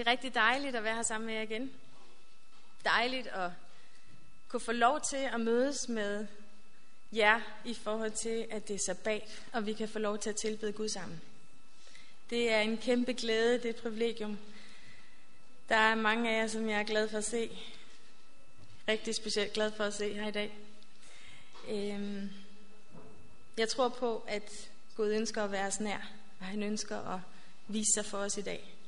Det er rigtig dejligt at være her sammen med jer igen. Dejligt at kunne få lov til at mødes med jer i forhold til, at det er sabbat, og vi kan få lov til at tilbede Gud sammen. Det er en kæmpe glæde, det er et privilegium. Der er mange af jer, som jeg er glad for at se. Rigtig specielt glad for at se her i dag. Øhm, jeg tror på, at Gud ønsker at være os nær, og han ønsker at vise sig for os i dag.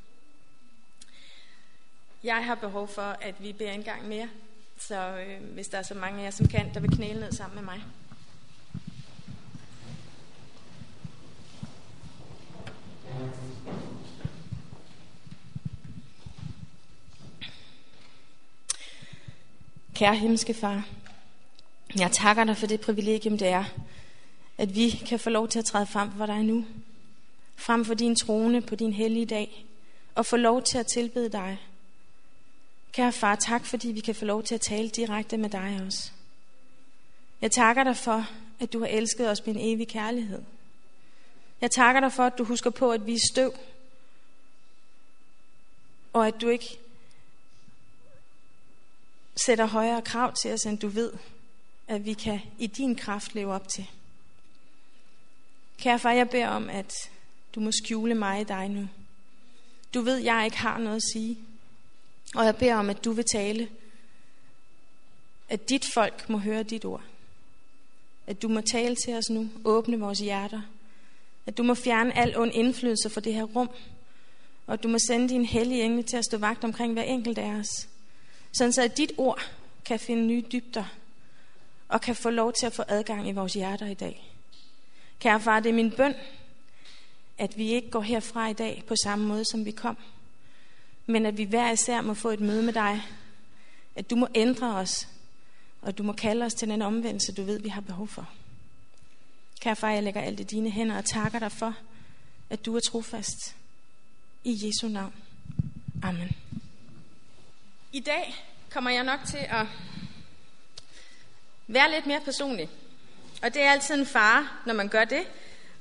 Jeg har behov for, at vi beder en gang mere. Så øh, hvis der er så mange af jer, som kan, der vil knæle ned sammen med mig. Kære himmelske far, jeg takker dig for det privilegium, det er, at vi kan få lov til at træde frem for dig nu. Frem for din trone på din hellige dag. Og få lov til at tilbede dig. Kære far, tak fordi vi kan få lov til at tale direkte med dig også. Jeg takker dig for, at du har elsket os med en evig kærlighed. Jeg takker dig for, at du husker på, at vi er støv. Og at du ikke sætter højere krav til os, end du ved, at vi kan i din kraft leve op til. Kære far, jeg beder om, at du må skjule mig i dig nu. Du ved, jeg ikke har noget at sige. Og jeg beder om, at du vil tale. At dit folk må høre dit ord. At du må tale til os nu. Åbne vores hjerter. At du må fjerne al ond indflydelse fra det her rum. Og at du må sende din hellige engle til at stå vagt omkring hver enkelt af os. Sådan så at dit ord kan finde nye dybder. Og kan få lov til at få adgang i vores hjerter i dag. Kære far, det er min bøn, at vi ikke går herfra i dag på samme måde, som vi kom men at vi hver især må få et møde med dig. At du må ændre os, og du må kalde os til den omvendelse, du ved, vi har behov for. Kære far, jeg lægger alt i dine hænder og takker dig for, at du er trofast. I Jesu navn. Amen. I dag kommer jeg nok til at være lidt mere personlig. Og det er altid en fare, når man gør det,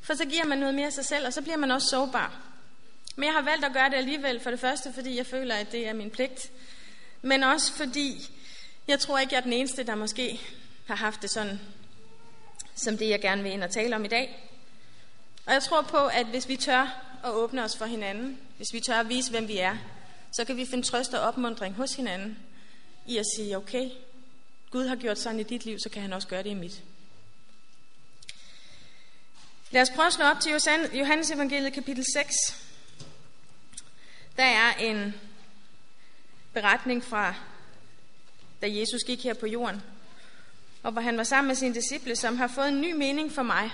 for så giver man noget mere af sig selv, og så bliver man også sårbar. Men jeg har valgt at gøre det alligevel, for det første, fordi jeg føler, at det er min pligt. Men også fordi, jeg tror ikke, jeg er den eneste, der måske har haft det sådan, som det, jeg gerne vil ind og tale om i dag. Og jeg tror på, at hvis vi tør at åbne os for hinanden, hvis vi tør at vise, hvem vi er, så kan vi finde trøst og opmundring hos hinanden i at sige, okay, Gud har gjort sådan i dit liv, så kan han også gøre det i mit. Lad os prøve at slå op til Johannes evangeliet kapitel 6, der er en beretning fra, da Jesus gik her på jorden, og hvor han var sammen med sine disciple, som har fået en ny mening for mig.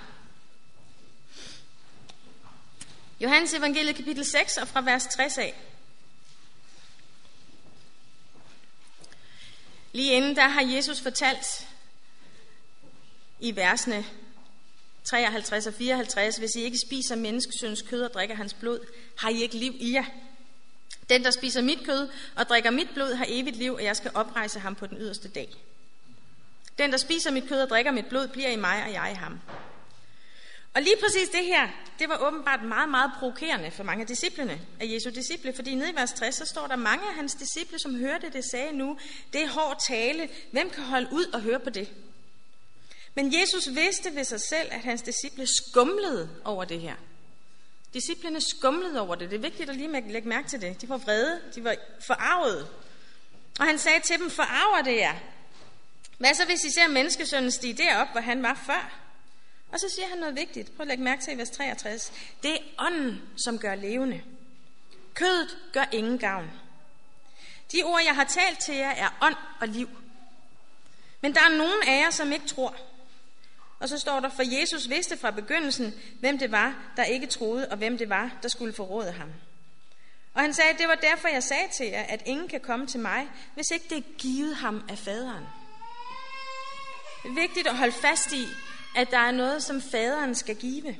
Johannes evangeliet kapitel 6 og fra vers 60 af. Lige inden der har Jesus fortalt i versene 53 og 54, hvis I ikke spiser menneskesøns kød og drikker hans blod, har I ikke liv i jer. Den, der spiser mit kød og drikker mit blod, har evigt liv, og jeg skal oprejse ham på den yderste dag. Den, der spiser mit kød og drikker mit blod, bliver i mig, og jeg i ham. Og lige præcis det her, det var åbenbart meget, meget provokerende for mange af disciplene, af Jesu disciple, fordi nede i vers 60, så står der mange af hans disciple, som hørte det, sagde nu, det er hård tale, hvem kan holde ud og høre på det? Men Jesus vidste ved sig selv, at hans disciple skumlede over det her. Disciplerne skumlede over det. Det er vigtigt at lige lægge mærke til det. De var vrede, de var forarvet. Og han sagde til dem, forarver det jer? Hvad så, hvis I ser menneskesønnen stige derop, hvor han var før? Og så siger han noget vigtigt. Prøv at lægge mærke til i vers 63. Det er ånden, som gør levende. Kødet gør ingen gavn. De ord, jeg har talt til jer, er ånd og liv. Men der er nogen af jer, som ikke tror. Og så står der, for Jesus vidste fra begyndelsen, hvem det var, der ikke troede, og hvem det var, der skulle forråde ham. Og han sagde, det var derfor, jeg sagde til jer, at ingen kan komme til mig, hvis ikke det er givet ham af faderen. Det er vigtigt at holde fast i, at der er noget, som faderen skal give.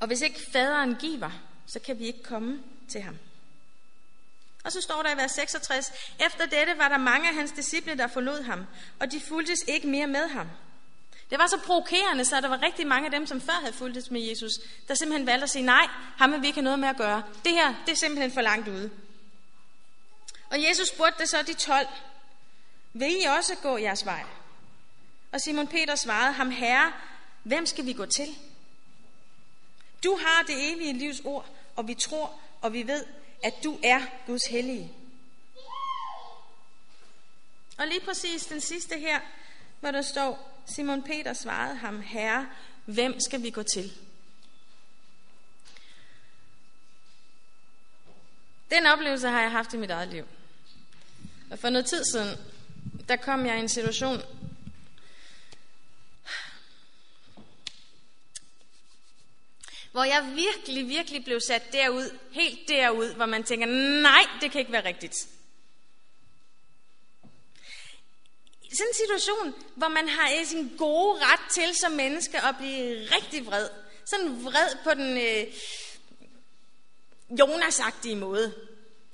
Og hvis ikke faderen giver, så kan vi ikke komme til ham. Og så står der i vers 66, efter dette var der mange af hans disciple, der forlod ham, og de fuldtes ikke mere med ham. Det var så provokerende, så der var rigtig mange af dem, som før havde fulgt med Jesus, der simpelthen valgte at sige, nej, ham vil vi ikke have noget med at gøre. Det her, det er simpelthen for langt ude. Og Jesus spurgte det så de 12, vil I også gå jeres vej? Og Simon Peter svarede ham, Herre, hvem skal vi gå til? Du har det evige livs ord, og vi tror, og vi ved, at du er Guds hellige. Og lige præcis den sidste her, hvor der står, Simon Peter svarede ham, Herre, hvem skal vi gå til? Den oplevelse har jeg haft i mit eget liv. Og for noget tid siden, der kom jeg i en situation, hvor jeg virkelig, virkelig blev sat derud, helt derud, hvor man tænker, nej, det kan ikke være rigtigt. Sådan en situation, hvor man har sin gode ret til som menneske at blive rigtig vred. Sådan vred på den øh, Jonas-agtige måde.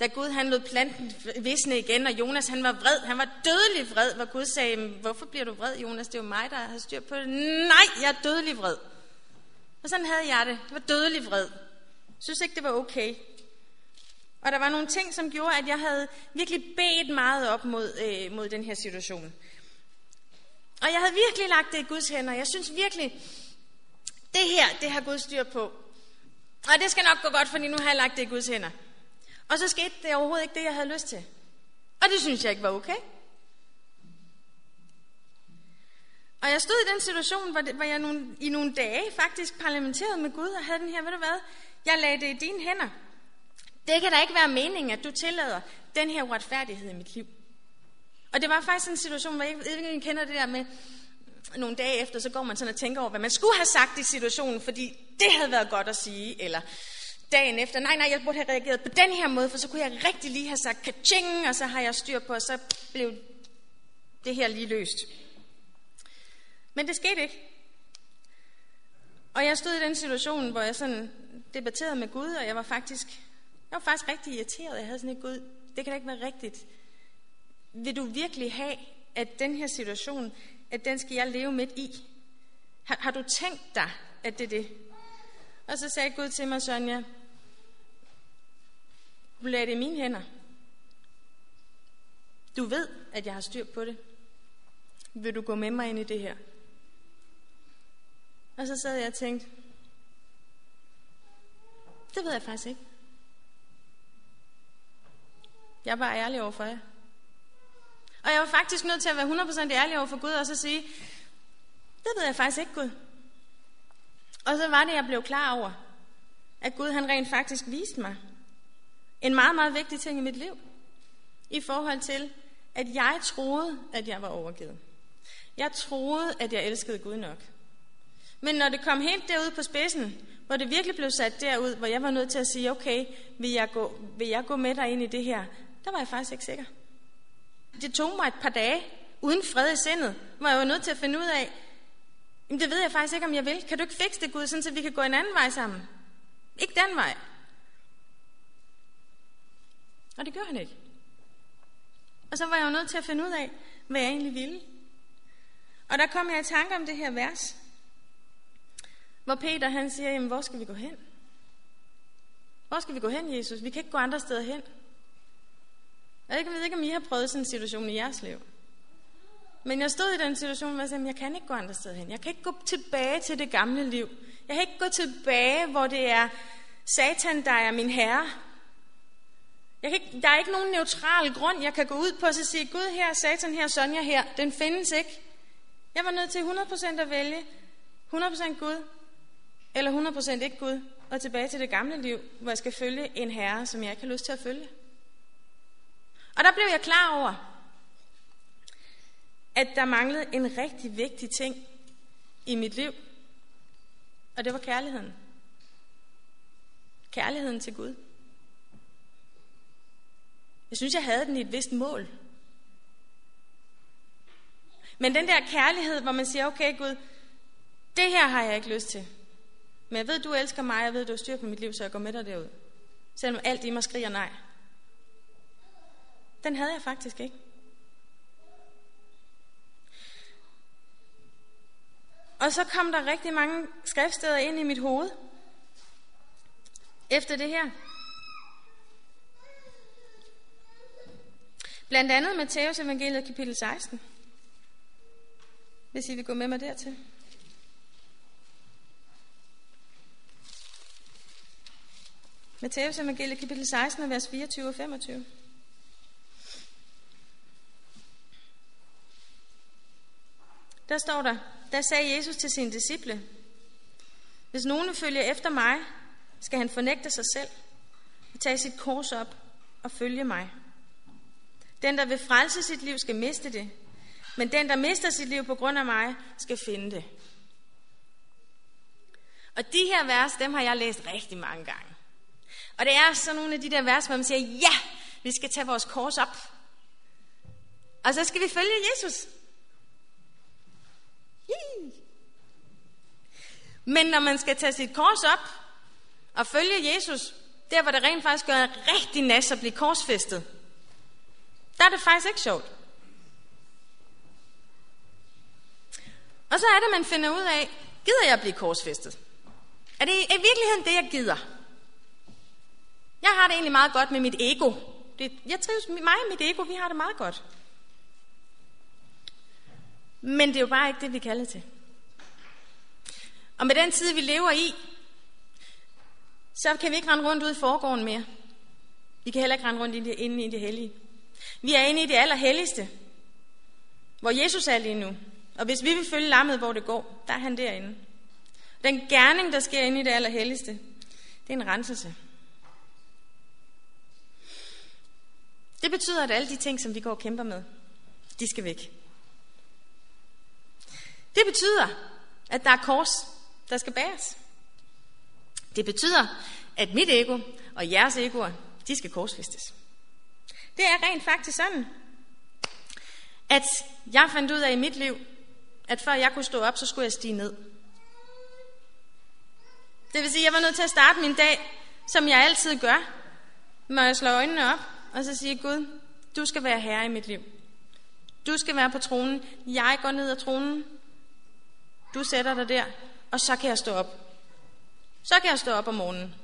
Da Gud han lod planten visne igen, og Jonas han var vred, han var dødelig vred, hvor Gud sagde, hvorfor bliver du vred, Jonas? Det er jo mig, der har styr på det. Nej, jeg er dødelig vred. Og sådan havde jeg det. Jeg var dødelig vred. Jeg synes ikke, det var okay. Og der var nogle ting, som gjorde, at jeg havde virkelig bedt meget op mod, øh, mod den her situation. Og jeg havde virkelig lagt det i Guds hænder. Jeg synes virkelig, det her, det har Gud styr på. Og det skal nok gå godt, fordi nu har jeg lagt det i Guds hænder. Og så skete det overhovedet ikke det, jeg havde lyst til. Og det synes jeg ikke var okay. Og jeg stod i den situation, hvor, det, hvor jeg nogle, i nogle dage faktisk parlamenterede med Gud og havde den her, ved du hvad, jeg lagde det i dine hænder. Det kan da ikke være meningen, at du tillader den her uretfærdighed i mit liv. Og det var faktisk en situation, hvor jeg ikke kender det der med, nogle dage efter, så går man sådan og tænker over, hvad man skulle have sagt i situationen, fordi det havde været godt at sige, eller dagen efter, nej, nej, jeg burde have reageret på den her måde, for så kunne jeg rigtig lige have sagt kaching, og så har jeg styr på, og så blev det her lige løst. Men det skete ikke. Og jeg stod i den situation, hvor jeg sådan debatterede med Gud, og jeg var faktisk, jeg var faktisk rigtig irriteret. Jeg havde sådan et Gud, det kan da ikke være rigtigt. Vil du virkelig have, at den her situation, at den skal jeg leve midt i? Har, har du tænkt dig, at det er det? Og så sagde Gud til mig, Sonja, du lader det i mine hænder. Du ved, at jeg har styr på det. Vil du gå med mig ind i det her? Og så sad jeg og tænkte, det ved jeg faktisk ikke. Jeg var ærlig over for jer. Og jeg var faktisk nødt til at være 100% ærlig over for Gud og så sige, det ved jeg faktisk ikke, Gud. Og så var det, jeg blev klar over, at Gud han rent faktisk viste mig en meget, meget vigtig ting i mit liv. I forhold til, at jeg troede, at jeg var overgivet. Jeg troede, at jeg elskede Gud nok. Men når det kom helt derud på spidsen, hvor det virkelig blev sat derud, hvor jeg var nødt til at sige, okay, vil jeg gå, vil jeg gå med dig ind i det her? Der var jeg faktisk ikke sikker. Det tog mig et par dage, uden fred i sindet, hvor jeg var nødt til at finde ud af, jamen det ved jeg faktisk ikke, om jeg vil. Kan du ikke fikse det, Gud, sådan så vi kan gå en anden vej sammen? Ikke den vej. Og det gør han ikke. Og så var jeg jo nødt til at finde ud af, hvad jeg egentlig ville. Og der kom jeg i tanke om det her vers, hvor Peter han siger, jamen hvor skal vi gå hen? Hvor skal vi gå hen, Jesus? Vi kan ikke gå andre steder hen. Jeg ved ikke, om I har prøvet sådan en situation i jeres liv. Men jeg stod i den situation, hvor jeg sagde, jeg kan ikke gå andre steder hen. Jeg kan ikke gå tilbage til det gamle liv. Jeg kan ikke gå tilbage, hvor det er Satan, der er min herre. Jeg kan ikke, der er ikke nogen neutral grund, jeg kan gå ud på og sige, Gud her, Satan her, Sonja her. Den findes ikke. Jeg var nødt til 100% at vælge 100% Gud, eller 100% ikke Gud, og tilbage til det gamle liv, hvor jeg skal følge en herre, som jeg ikke har lyst til at følge. Og der blev jeg klar over, at der manglede en rigtig vigtig ting i mit liv. Og det var kærligheden. Kærligheden til Gud. Jeg synes, jeg havde den i et vist mål. Men den der kærlighed, hvor man siger, okay Gud, det her har jeg ikke lyst til. Men jeg ved, du elsker mig, jeg ved, du har styr på mit liv, så jeg går med dig derud. Selvom alt i mig skriger nej. Den havde jeg faktisk ikke. Og så kom der rigtig mange skriftsteder ind i mit hoved. Efter det her. Blandt andet Matteus evangeliet kapitel 16. Hvis I vil gå med mig dertil. Matteus evangeliet kapitel 16, vers 24 og 25. Der står der, der sagde Jesus til sine disciple, hvis nogen følger efter mig, skal han fornægte sig selv, og tage sit kors op og følge mig. Den, der vil frelse sit liv, skal miste det, men den, der mister sit liv på grund af mig, skal finde det. Og de her vers, dem har jeg læst rigtig mange gange. Og det er sådan nogle af de der vers, hvor man siger, ja, vi skal tage vores kors op. Og så skal vi følge Jesus. Men når man skal tage sit kors op og følge Jesus, der hvor det rent faktisk gør rigtig nas at blive korsfæstet, der er det faktisk ikke sjovt. Og så er det, man finder ud af, gider jeg blive korsfæstet? Er det i virkeligheden det, jeg gider? Jeg har det egentlig meget godt med mit ego. Det, jeg trives, mig og mit ego, vi har det meget godt. Men det er jo bare ikke det, vi kalder til. Og med den tid, vi lever i, så kan vi ikke rende rundt ud i forgården mere. Vi kan heller ikke rende rundt inde i det hellige. Vi er inde i det allerhelligste, hvor Jesus er lige nu. Og hvis vi vil følge lammet, hvor det går, der er han derinde. Den gerning, der sker inde i det allerhelligste, det er en renselse. Det betyder, at alle de ting, som vi går og kæmper med, de skal væk. Det betyder, at der er kors, der skal bæres. Det betyder, at mit ego og jeres egoer, de skal korsfæstes. Det er rent faktisk sådan, at jeg fandt ud af i mit liv, at før jeg kunne stå op, så skulle jeg stige ned. Det vil sige, at jeg var nødt til at starte min dag, som jeg altid gør, når jeg slår øjnene op, og så siger Gud, du skal være herre i mit liv. Du skal være på tronen. Jeg går ned af tronen. Du sætter dig der, og så kan jeg stå op. Så kan jeg stå op om morgenen.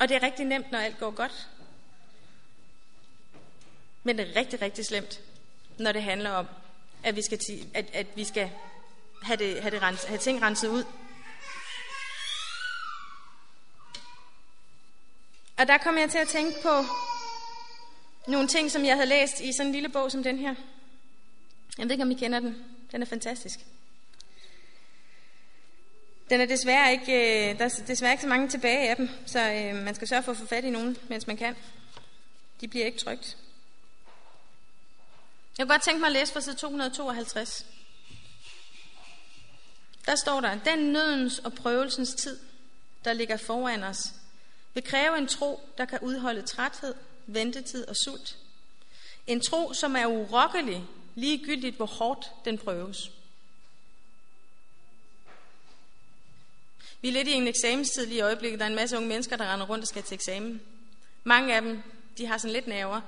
Og det er rigtig nemt, når alt går godt. Men det er rigtig, rigtig slemt, når det handler om, at vi skal, at, at vi skal have, det, have, det rens, have ting renset ud. Og der kom jeg til at tænke på nogle ting, som jeg havde læst i sådan en lille bog som den her. Jeg ved ikke, om I kender den. Den er fantastisk. Den er desværre ikke, øh, der er desværre ikke så mange tilbage af dem, så øh, man skal sørge for at få fat i nogen, mens man kan. De bliver ikke trygt. Jeg kunne godt tænke mig at læse fra side 252. Der står der, den nødens og prøvelsens tid, der ligger foran os, vil kræve en tro, der kan udholde træthed, ventetid og sult. En tro, som er urokkelig, ligegyldigt hvor hårdt den prøves. Vi er lidt i en eksamenstid lige i øjeblikket. Der er en masse unge mennesker, der render rundt og skal til eksamen. Mange af dem, de har sådan lidt nerver.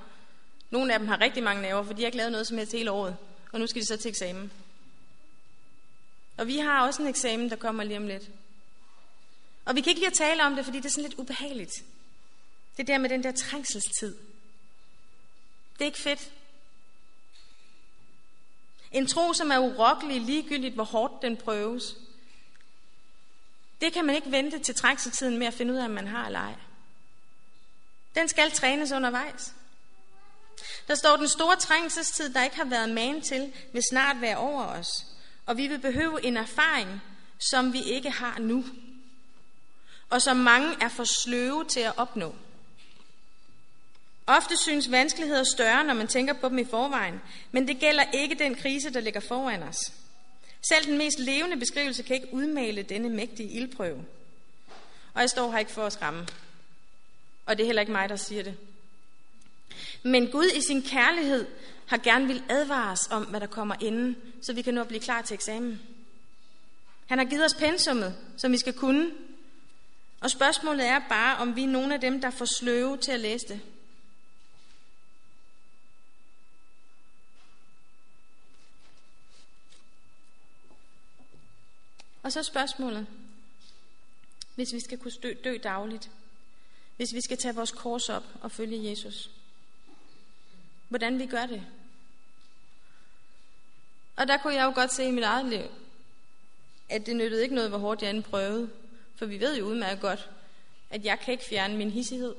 Nogle af dem har rigtig mange nerver, for de har ikke lavet noget som helst hele året. Og nu skal de så til eksamen. Og vi har også en eksamen, der kommer lige om lidt. Og vi kan ikke lige at tale om det, fordi det er sådan lidt ubehageligt. Det der med den der trængselstid. Det er ikke fedt. En tro, som er urokkelig, ligegyldigt hvor hårdt den prøves. Det kan man ikke vente til trængselstiden med at finde ud af, om man har eller ej. Den skal trænes undervejs. Der står, den store trængselstid, der ikke har været man til, vil snart være over os. Og vi vil behøve en erfaring, som vi ikke har nu og som mange er for sløve til at opnå. Ofte synes vanskeligheder større, når man tænker på dem i forvejen, men det gælder ikke den krise, der ligger foran os. Selv den mest levende beskrivelse kan ikke udmale denne mægtige ildprøve. Og jeg står her ikke for at skræmme. Og det er heller ikke mig, der siger det. Men Gud i sin kærlighed har gerne vil advare os om, hvad der kommer inden, så vi kan nå at blive klar til eksamen. Han har givet os pensummet, som vi skal kunne, og spørgsmålet er bare, om vi er nogle af dem, der får sløve til at læse det. Og så spørgsmålet. Hvis vi skal kunne dø, dø dagligt, hvis vi skal tage vores kors op og følge Jesus, hvordan vi gør det? Og der kunne jeg jo godt se i mit eget liv, at det nyttede ikke noget, hvor hårdt jeg end prøvede. For vi ved jo udmærket godt, at jeg kan ikke fjerne min hissighed.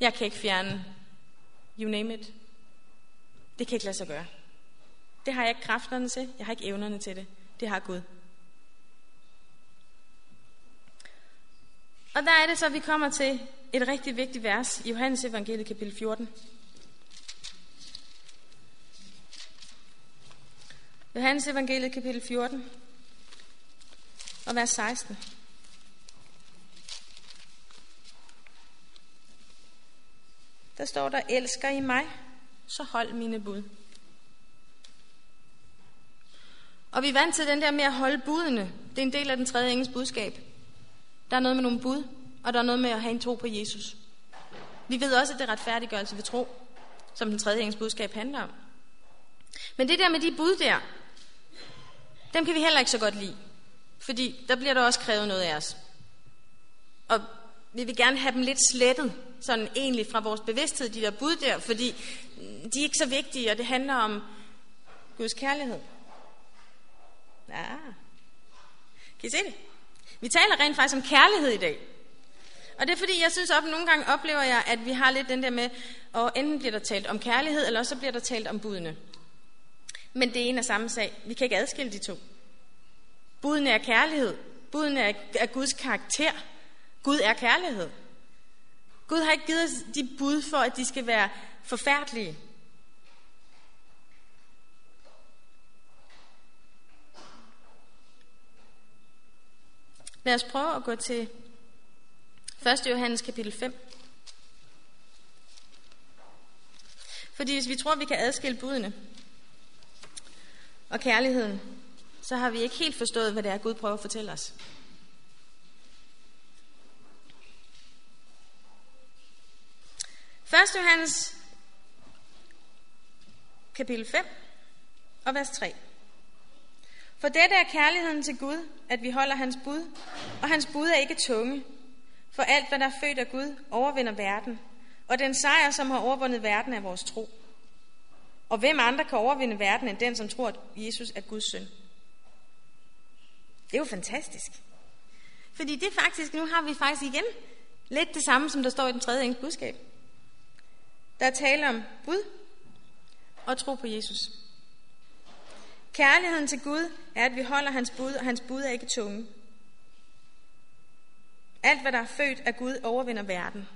Jeg kan ikke fjerne you name it. Det kan ikke lade sig gøre. Det har jeg ikke kræfterne til. Jeg har ikke evnerne til det. Det har Gud. Og der er det så, at vi kommer til et rigtig vigtigt vers i Johannes evangeliet kapitel 14. Johannes evangeliet kapitel 14 og vers 16. Der står der, elsker I mig, så hold mine bud. Og vi er vant til den der med at holde budene. Det er en del af den tredje engels budskab. Der er noget med nogle bud, og der er noget med at have en tro på Jesus. Vi ved også, at det er retfærdiggørelse ved tro, som den tredje engels budskab handler om. Men det der med de bud der, dem kan vi heller ikke så godt lide. Fordi der bliver der også krævet noget af os. Og vi vil gerne have dem lidt slettet, sådan egentlig fra vores bevidsthed, de der bud der, fordi de er ikke så vigtige, og det handler om Guds kærlighed. Ja. Kan I se det? Vi taler rent faktisk om kærlighed i dag. Og det er fordi, jeg synes op, nogle gange oplever jeg, at vi har lidt den der med, og enten bliver der talt om kærlighed, eller så bliver der talt om budene. Men det er en af samme sag. Vi kan ikke adskille de to. Budene er kærlighed. Budene er, er Guds karakter. Gud er kærlighed. Gud har ikke givet os de bud for, at de skal være forfærdelige. Lad os prøve at gå til 1. Johannes kapitel 5. Fordi hvis vi tror, vi kan adskille budene og kærligheden, så har vi ikke helt forstået, hvad det er, Gud prøver at fortælle os. 1. Johannes kapitel 5 og vers 3. For dette er kærligheden til Gud, at vi holder hans bud, og hans bud er ikke tunge. For alt, hvad der er født af Gud, overvinder verden, og den sejr, som har overvundet verden, er vores tro. Og hvem andre kan overvinde verden, end den, som tror, at Jesus er Guds søn? Det er jo fantastisk. Fordi det faktisk, nu har vi faktisk igen lidt det samme, som der står i den tredje engelsk budskab. Der er tale om bud og tro på Jesus. Kærligheden til Gud er, at vi holder hans bud, og hans bud er ikke tunge. Alt, hvad der er født af Gud, overvinder verden.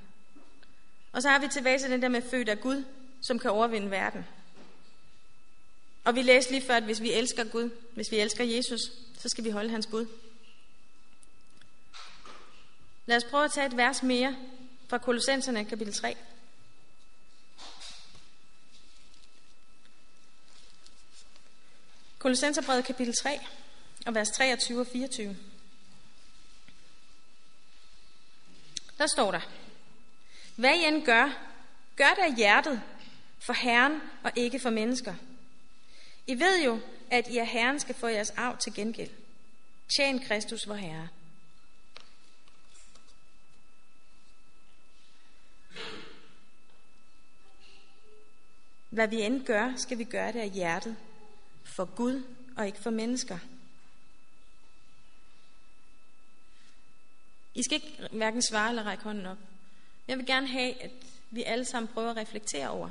Og så har vi tilbage til den der med født af Gud, som kan overvinde verden. Og vi læste lige før, at hvis vi elsker Gud, hvis vi elsker Jesus, så skal vi holde hans bud. Lad os prøve at tage et vers mere fra Kolossenserne kapitel 3. Kolossenserbrevet kapitel 3 og vers 23 og 24. Der står der, Hvad I end gør, gør det af hjertet for Herren og ikke for mennesker. I ved jo, at I af Herren skal få jeres arv til gengæld. Tjen Kristus vor Herre. Hvad vi end gør, skal vi gøre det af hjertet, for Gud og ikke for mennesker. I skal ikke hverken svare eller række hånden op. Jeg vil gerne have, at vi alle sammen prøver at reflektere over,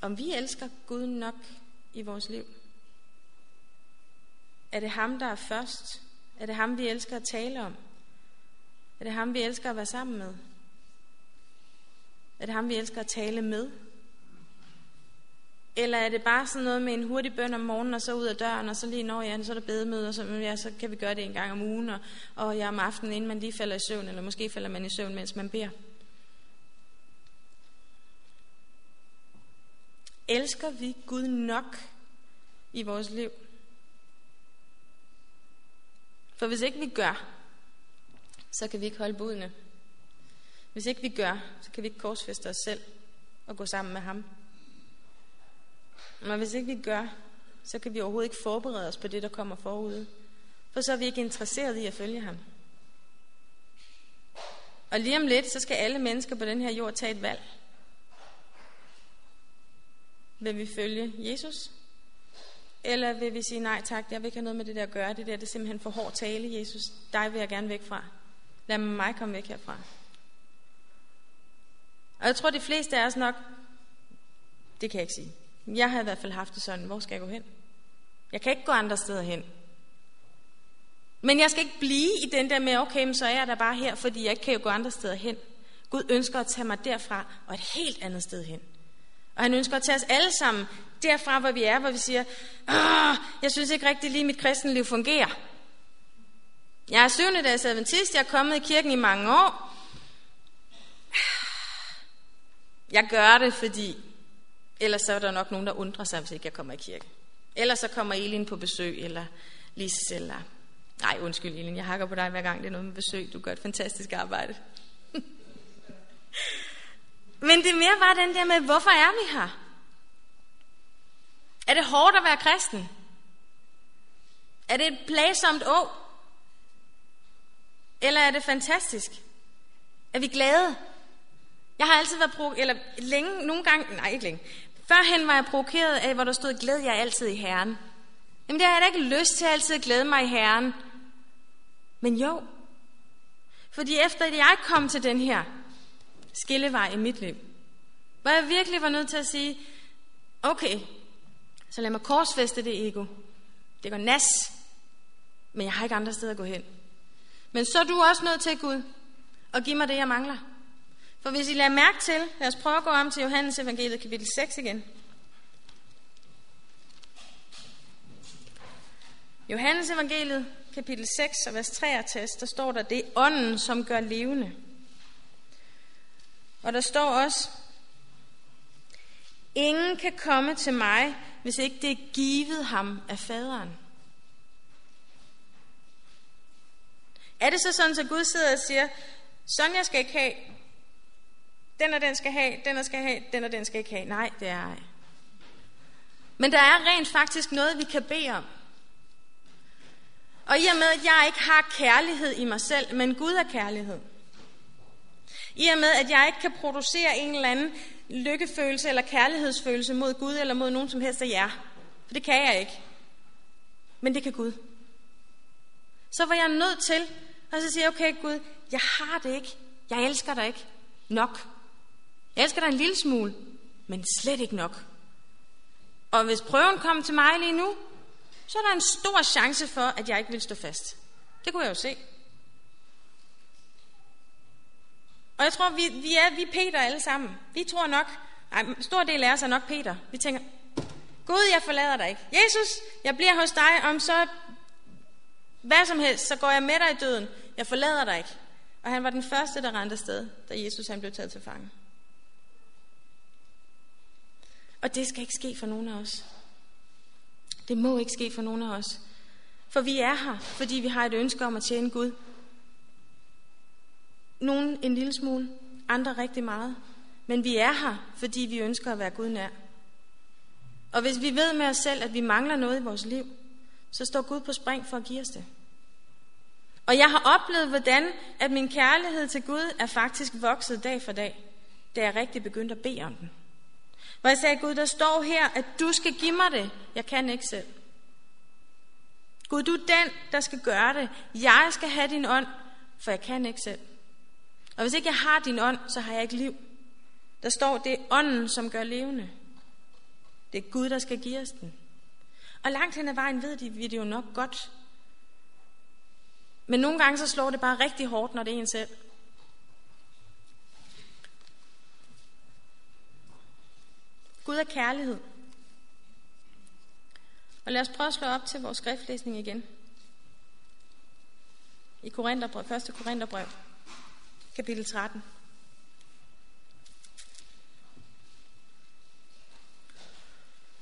om vi elsker Gud nok i vores liv. Er det ham, der er først? Er det ham, vi elsker at tale om? Er det ham, vi elsker at være sammen med? Er det ham, vi elsker at tale med? Eller er det bare sådan noget med en hurtig bøn om morgenen, og så ud af døren, og så lige når jeg, ja, så er der bedemøde, og så, ja, så kan vi gøre det en gang om ugen, og, og ja, om aftenen, inden man lige falder i søvn, eller måske falder man i søvn, mens man beder. Elsker vi Gud nok i vores liv? For hvis ikke vi gør, så kan vi ikke holde budene. Hvis ikke vi gør, så kan vi ikke korsfeste os selv og gå sammen med ham. Men hvis ikke vi gør, så kan vi overhovedet ikke forberede os på det, der kommer forude. For så er vi ikke interesseret i at følge ham. Og lige om lidt, så skal alle mennesker på den her jord tage et valg. Vil vi følge Jesus? Eller vil vi sige, nej tak, jeg vil ikke have noget med det der at gøre. Det der det er simpelthen for hård tale, Jesus. Dig vil jeg gerne væk fra. Lad mig komme væk herfra. Og jeg tror, de fleste af os nok, det kan jeg ikke sige. Jeg har i hvert fald haft det sådan, hvor skal jeg gå hen? Jeg kan ikke gå andre steder hen. Men jeg skal ikke blive i den der med, okay, men så er jeg der bare her, fordi jeg ikke kan gå andre steder hen. Gud ønsker at tage mig derfra og et helt andet sted hen. Og han ønsker at tage os alle sammen derfra, hvor vi er, hvor vi siger, Åh, jeg synes ikke rigtig lige, mit kristenliv fungerer. Jeg er syvende dags adventist, jeg er kommet i kirken i mange år. Jeg gør det, fordi ellers så er der nok nogen, der undrer sig, hvis ikke jeg kommer i kirke. Ellers så kommer Elin på besøg, eller Lise, eller... Nej, undskyld Elin, jeg hakker på dig hver gang det er noget med besøg. Du gør et fantastisk arbejde. Men det er mere bare den der med, hvorfor er vi her? Er det hårdt at være kristen? Er det et plagsomt år? Eller er det fantastisk? Er vi glade? Jeg har altid været brug, eller længe, nogle gange, nej ikke længe. Førhen var jeg provokeret af, hvor der stod, glæd jeg altid i Herren. Jamen det har jeg da ikke lyst til altid at glæde mig i Herren. Men jo, fordi efter at jeg kom til den her skillevej i mit liv, hvor jeg virkelig var nødt til at sige, okay, så lad mig korsfeste det ego. Det går nas, men jeg har ikke andre steder at gå hen. Men så er du også nødt til, Gud, at give mig det, jeg mangler. For hvis I lader mærke til, lad os prøve at gå om til Johannes evangeliet kapitel 6 igen. Johannes evangeliet kapitel 6 og vers 63, der står der, det er ånden, som gør levende. Og der står også, ingen kan komme til mig, hvis ikke det er givet ham af faderen. Er det så sådan, at Gud sidder og siger, Sonja skal ikke have, den og den skal have, den og skal have, den og den skal ikke have. Nej, det er ej. Men der er rent faktisk noget, vi kan bede om. Og i og med, at jeg ikke har kærlighed i mig selv, men Gud er kærlighed. I og med, at jeg ikke kan producere en eller anden lykkefølelse eller kærlighedsfølelse mod Gud eller mod nogen som helst af jer. For det kan jeg ikke. Men det kan Gud. Så var jeg nødt til at så sige, okay Gud, jeg har det ikke. Jeg elsker dig ikke nok. Jeg elsker dig en lille smule, men slet ikke nok. Og hvis prøven kommer til mig lige nu, så er der en stor chance for, at jeg ikke vil stå fast. Det kunne jeg jo se. Og jeg tror, vi, vi er vi er Peter alle sammen. Vi tror nok, nej, en stor del af os er nok Peter. Vi tænker, Gud, jeg forlader dig ikke. Jesus, jeg bliver hos dig, om så hvad som helst, så går jeg med dig i døden. Jeg forlader dig ikke. Og han var den første, der rendte sted, da Jesus han blev taget til fange. Og det skal ikke ske for nogen af os. Det må ikke ske for nogen af os. For vi er her, fordi vi har et ønske om at tjene Gud. Nogen en lille smule, andre rigtig meget. Men vi er her, fordi vi ønsker at være Gud nær. Og hvis vi ved med os selv, at vi mangler noget i vores liv, så står Gud på spring for at give os det. Og jeg har oplevet, hvordan at min kærlighed til Gud er faktisk vokset dag for dag, da jeg rigtig begyndte at bede om den. Hvor jeg sagde, Gud, der står her, at du skal give mig det. Jeg kan ikke selv. Gud, du er den, der skal gøre det. Jeg skal have din ånd, for jeg kan ikke selv. Og hvis ikke jeg har din ånd, så har jeg ikke liv. Der står, det er ånden, som gør levende. Det er Gud, der skal give os den. Og langt hen ad vejen ved de, vi det jo nok godt. Men nogle gange så slår det bare rigtig hårdt, når det er en selv. Gud er kærlighed. Og lad os prøve at slå op til vores skriftlæsning igen. I Korintherbrev, 1. Korintherbrev, kapitel 13.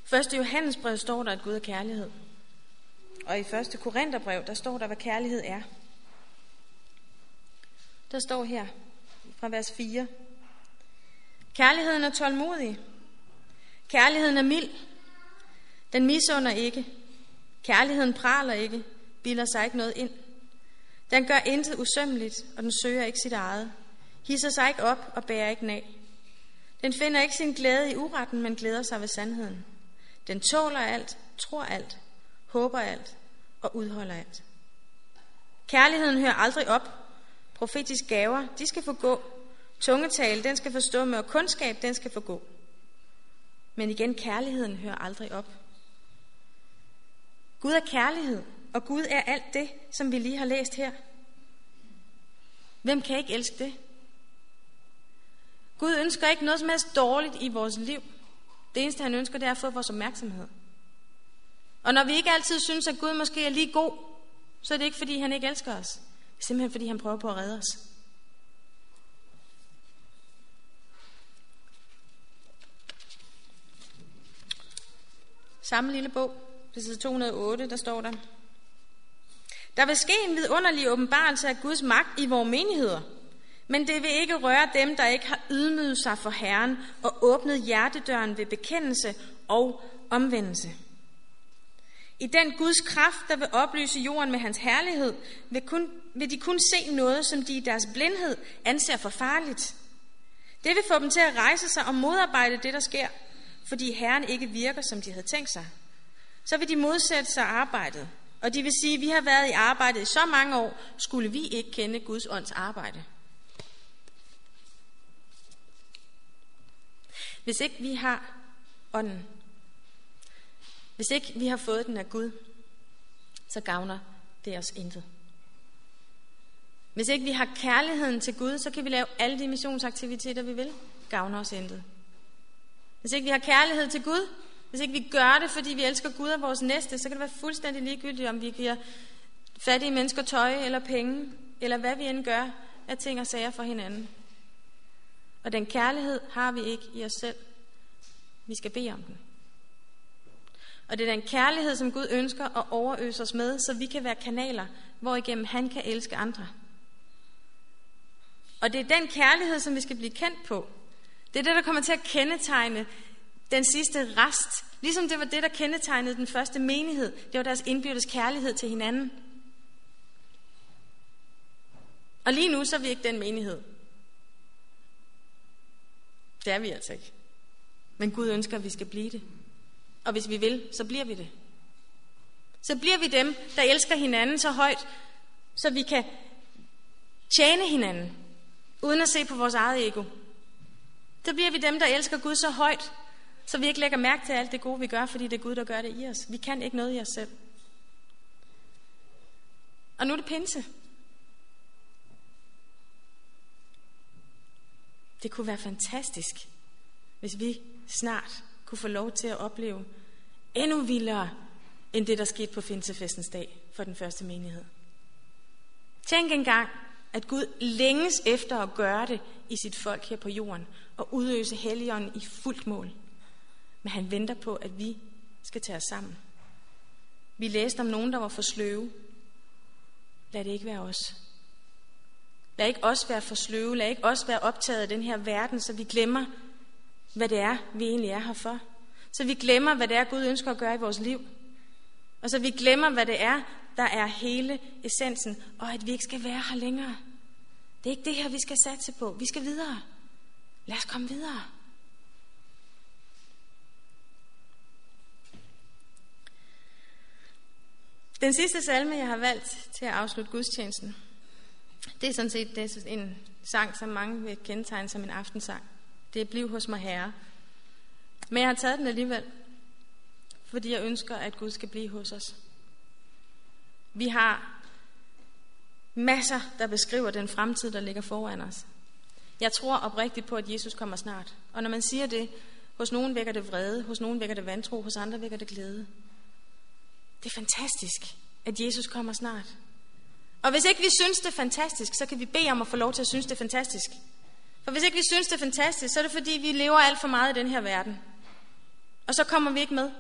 Første Johannesbrev står der, at Gud er kærlighed. Og i første Korintherbrev, der står der, hvad kærlighed er. Der står her fra vers 4. Kærligheden er tålmodig. Kærligheden er mild. Den misunder ikke. Kærligheden praler ikke, bilder sig ikke noget ind. Den gør intet usømmeligt, og den søger ikke sit eget. Hisser sig ikke op og bærer ikke nag. Den finder ikke sin glæde i uretten, men glæder sig ved sandheden. Den tåler alt, tror alt, håber alt og udholder alt. Kærligheden hører aldrig op. Profetiske gaver, de skal forgå. Tungetale, den skal forstå med, og kundskab, den skal forgå. Men igen, kærligheden hører aldrig op. Gud er kærlighed, og Gud er alt det, som vi lige har læst her. Hvem kan ikke elske det? Gud ønsker ikke noget som helst dårligt i vores liv. Det eneste, han ønsker, det er at få vores opmærksomhed. Og når vi ikke altid synes, at Gud måske er lige god, så er det ikke, fordi han ikke elsker os. Det er simpelthen, fordi han prøver på at redde os. Samme lille bog, på side 208, der står der. Der vil ske en vidunderlig åbenbarelse af Guds magt i vores menigheder. Men det vil ikke røre dem, der ikke har ydmyget sig for Herren og åbnet hjertedøren ved bekendelse og omvendelse. I den Guds kraft, der vil oplyse jorden med hans herlighed, vil, kun, vil de kun se noget, som de i deres blindhed anser for farligt. Det vil få dem til at rejse sig og modarbejde det, der sker, fordi Herren ikke virker, som de havde tænkt sig. Så vil de modsætte sig arbejdet, og de vil sige, vi har været i arbejdet i så mange år, skulle vi ikke kende Guds ånds arbejde. Hvis ikke vi har ånden, hvis ikke vi har fået den af Gud, så gavner det os intet. Hvis ikke vi har kærligheden til Gud, så kan vi lave alle de missionsaktiviteter, vi vil. Gavner os intet. Hvis ikke vi har kærlighed til Gud, hvis ikke vi gør det, fordi vi elsker Gud og vores næste, så kan det være fuldstændig ligegyldigt, om vi giver fattige mennesker tøj eller penge, eller hvad vi end gør af ting og sager for hinanden. Og den kærlighed har vi ikke i os selv. Vi skal bede om den. Og det er den kærlighed, som Gud ønsker at overøse os med, så vi kan være kanaler, hvor igennem han kan elske andre. Og det er den kærlighed, som vi skal blive kendt på. Det er det, der kommer til at kendetegne den sidste rest. Ligesom det var det, der kendetegnede den første menighed. Det var deres indbyrdes kærlighed til hinanden. Og lige nu så er vi ikke den menighed. Det er vi altså ikke. Men Gud ønsker, at vi skal blive det. Og hvis vi vil, så bliver vi det. Så bliver vi dem, der elsker hinanden så højt, så vi kan tjene hinanden, uden at se på vores eget ego. Så bliver vi dem, der elsker Gud så højt, så vi ikke lægger mærke til alt det gode, vi gør, fordi det er Gud, der gør det i os. Vi kan ikke noget i os selv. Og nu er det pinse. Det kunne være fantastisk, hvis vi snart kunne få lov til at opleve endnu vildere end det, der skete på Finsefestens dag for den første menighed. Tænk engang, at Gud længes efter at gøre det i sit folk her på jorden og udøse helligånden i fuldt mål. Men han venter på, at vi skal tage os sammen. Vi læste om nogen, der var for sløve. Lad det ikke være os. Lad ikke os være for sløve. Lad ikke os være optaget af den her verden, så vi glemmer, hvad det er, vi egentlig er her for. Så vi glemmer, hvad det er, Gud ønsker at gøre i vores liv. Og så vi glemmer, hvad det er, der er hele essensen, og at vi ikke skal være her længere. Det er ikke det her, vi skal satse på. Vi skal videre. Lad os komme videre. Den sidste salme, jeg har valgt til at afslutte gudstjenesten, det er sådan set det er en sang, som mange vil kendetegne som en aftensang. Det er Bliv hos mig herre. Men jeg har taget den alligevel, fordi jeg ønsker, at Gud skal blive hos os. Vi har masser, der beskriver den fremtid, der ligger foran os. Jeg tror oprigtigt på, at Jesus kommer snart. Og når man siger det, hos nogen vækker det vrede, hos nogen vækker det vantro, hos andre vækker det glæde. Det er fantastisk, at Jesus kommer snart. Og hvis ikke vi synes, det er fantastisk, så kan vi bede om at få lov til at synes, det er fantastisk. For hvis ikke vi synes, det er fantastisk, så er det fordi, vi lever alt for meget i den her verden. Og så kommer vi ikke med.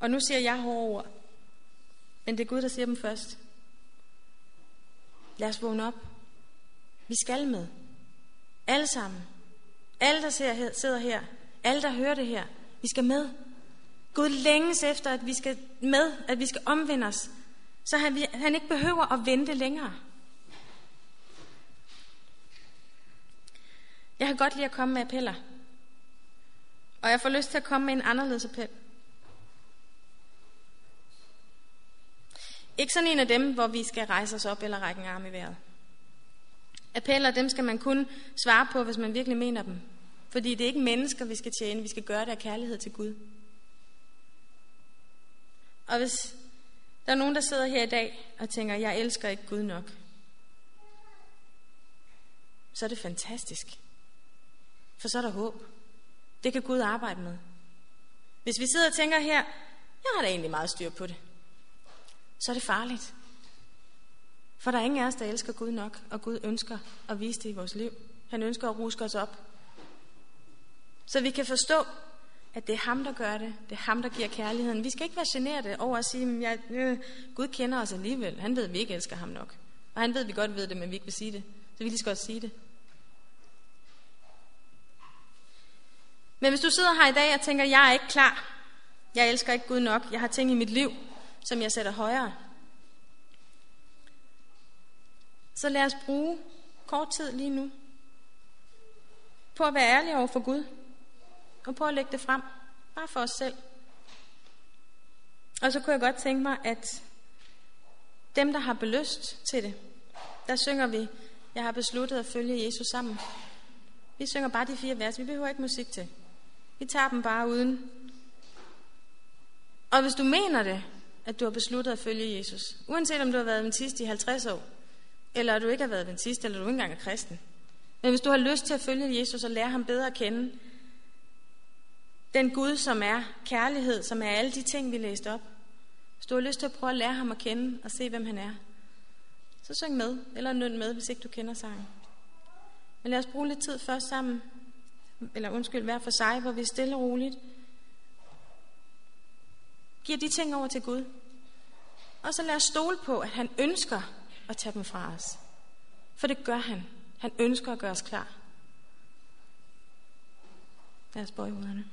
Og nu siger jeg hårde ord. Men det er Gud, der siger dem først. Lad os vågne op. Vi skal med. Alle sammen. Alle, der sidder her, alle, der hører det her. Vi skal med. Gud længes efter, at vi skal med, at vi skal omvende os, så han, han ikke behøver at vente længere. Jeg kan godt lide at komme med appeller. Og jeg får lyst til at komme med en anderledes appel. Ikke sådan en af dem, hvor vi skal rejse os op eller række en arm i vejret. Appeller, dem skal man kun svare på, hvis man virkelig mener dem. Fordi det er ikke mennesker, vi skal tjene. Vi skal gøre det af kærlighed til Gud. Og hvis der er nogen, der sidder her i dag og tænker, jeg elsker ikke Gud nok, så er det fantastisk. For så er der håb. Det kan Gud arbejde med. Hvis vi sidder og tænker her, jeg har da egentlig meget styr på det, så er det farligt. For der er ingen af os, der elsker Gud nok, og Gud ønsker at vise det i vores liv. Han ønsker at ruske os op. Så vi kan forstå, at det er ham, der gør det. Det er ham, der giver kærligheden. Vi skal ikke være generet over at sige, at øh, Gud kender os alligevel. Han ved, at vi ikke elsker ham nok. Og han ved, at vi godt ved det, men vi ikke vil sige det. Så vi lige skal godt sige det. Men hvis du sidder her i dag og tænker, jeg er ikke klar. Jeg elsker ikke Gud nok. Jeg har ting i mit liv, som jeg sætter højere. Så lad os bruge kort tid lige nu på at være ærlige over for Gud. Og på at lægge det frem. Bare for os selv. Og så kunne jeg godt tænke mig, at dem, der har belyst til det, der synger vi, jeg har besluttet at følge Jesus sammen. Vi synger bare de fire vers. Vi behøver ikke musik til. Vi tager dem bare uden. Og hvis du mener det, at du har besluttet at følge Jesus, uanset om du har været adventist i 50 år, eller du ikke har været den sidste, eller du ikke engang er kristen, men hvis du har lyst til at følge Jesus og lære ham bedre at kende, den Gud, som er kærlighed, som er alle de ting, vi læste op, hvis du har lyst til at prøve at lære ham at kende og se, hvem han er, så syng med, eller nynn med, hvis ikke du kender sangen. Men lad os bruge lidt tid først sammen eller undskyld, hver for sig, hvor vi er stille og roligt giver de ting over til Gud. Og så lad os stole på, at han ønsker at tage dem fra os. For det gør han. Han ønsker at gøre os klar. Lad os bøje hovederne.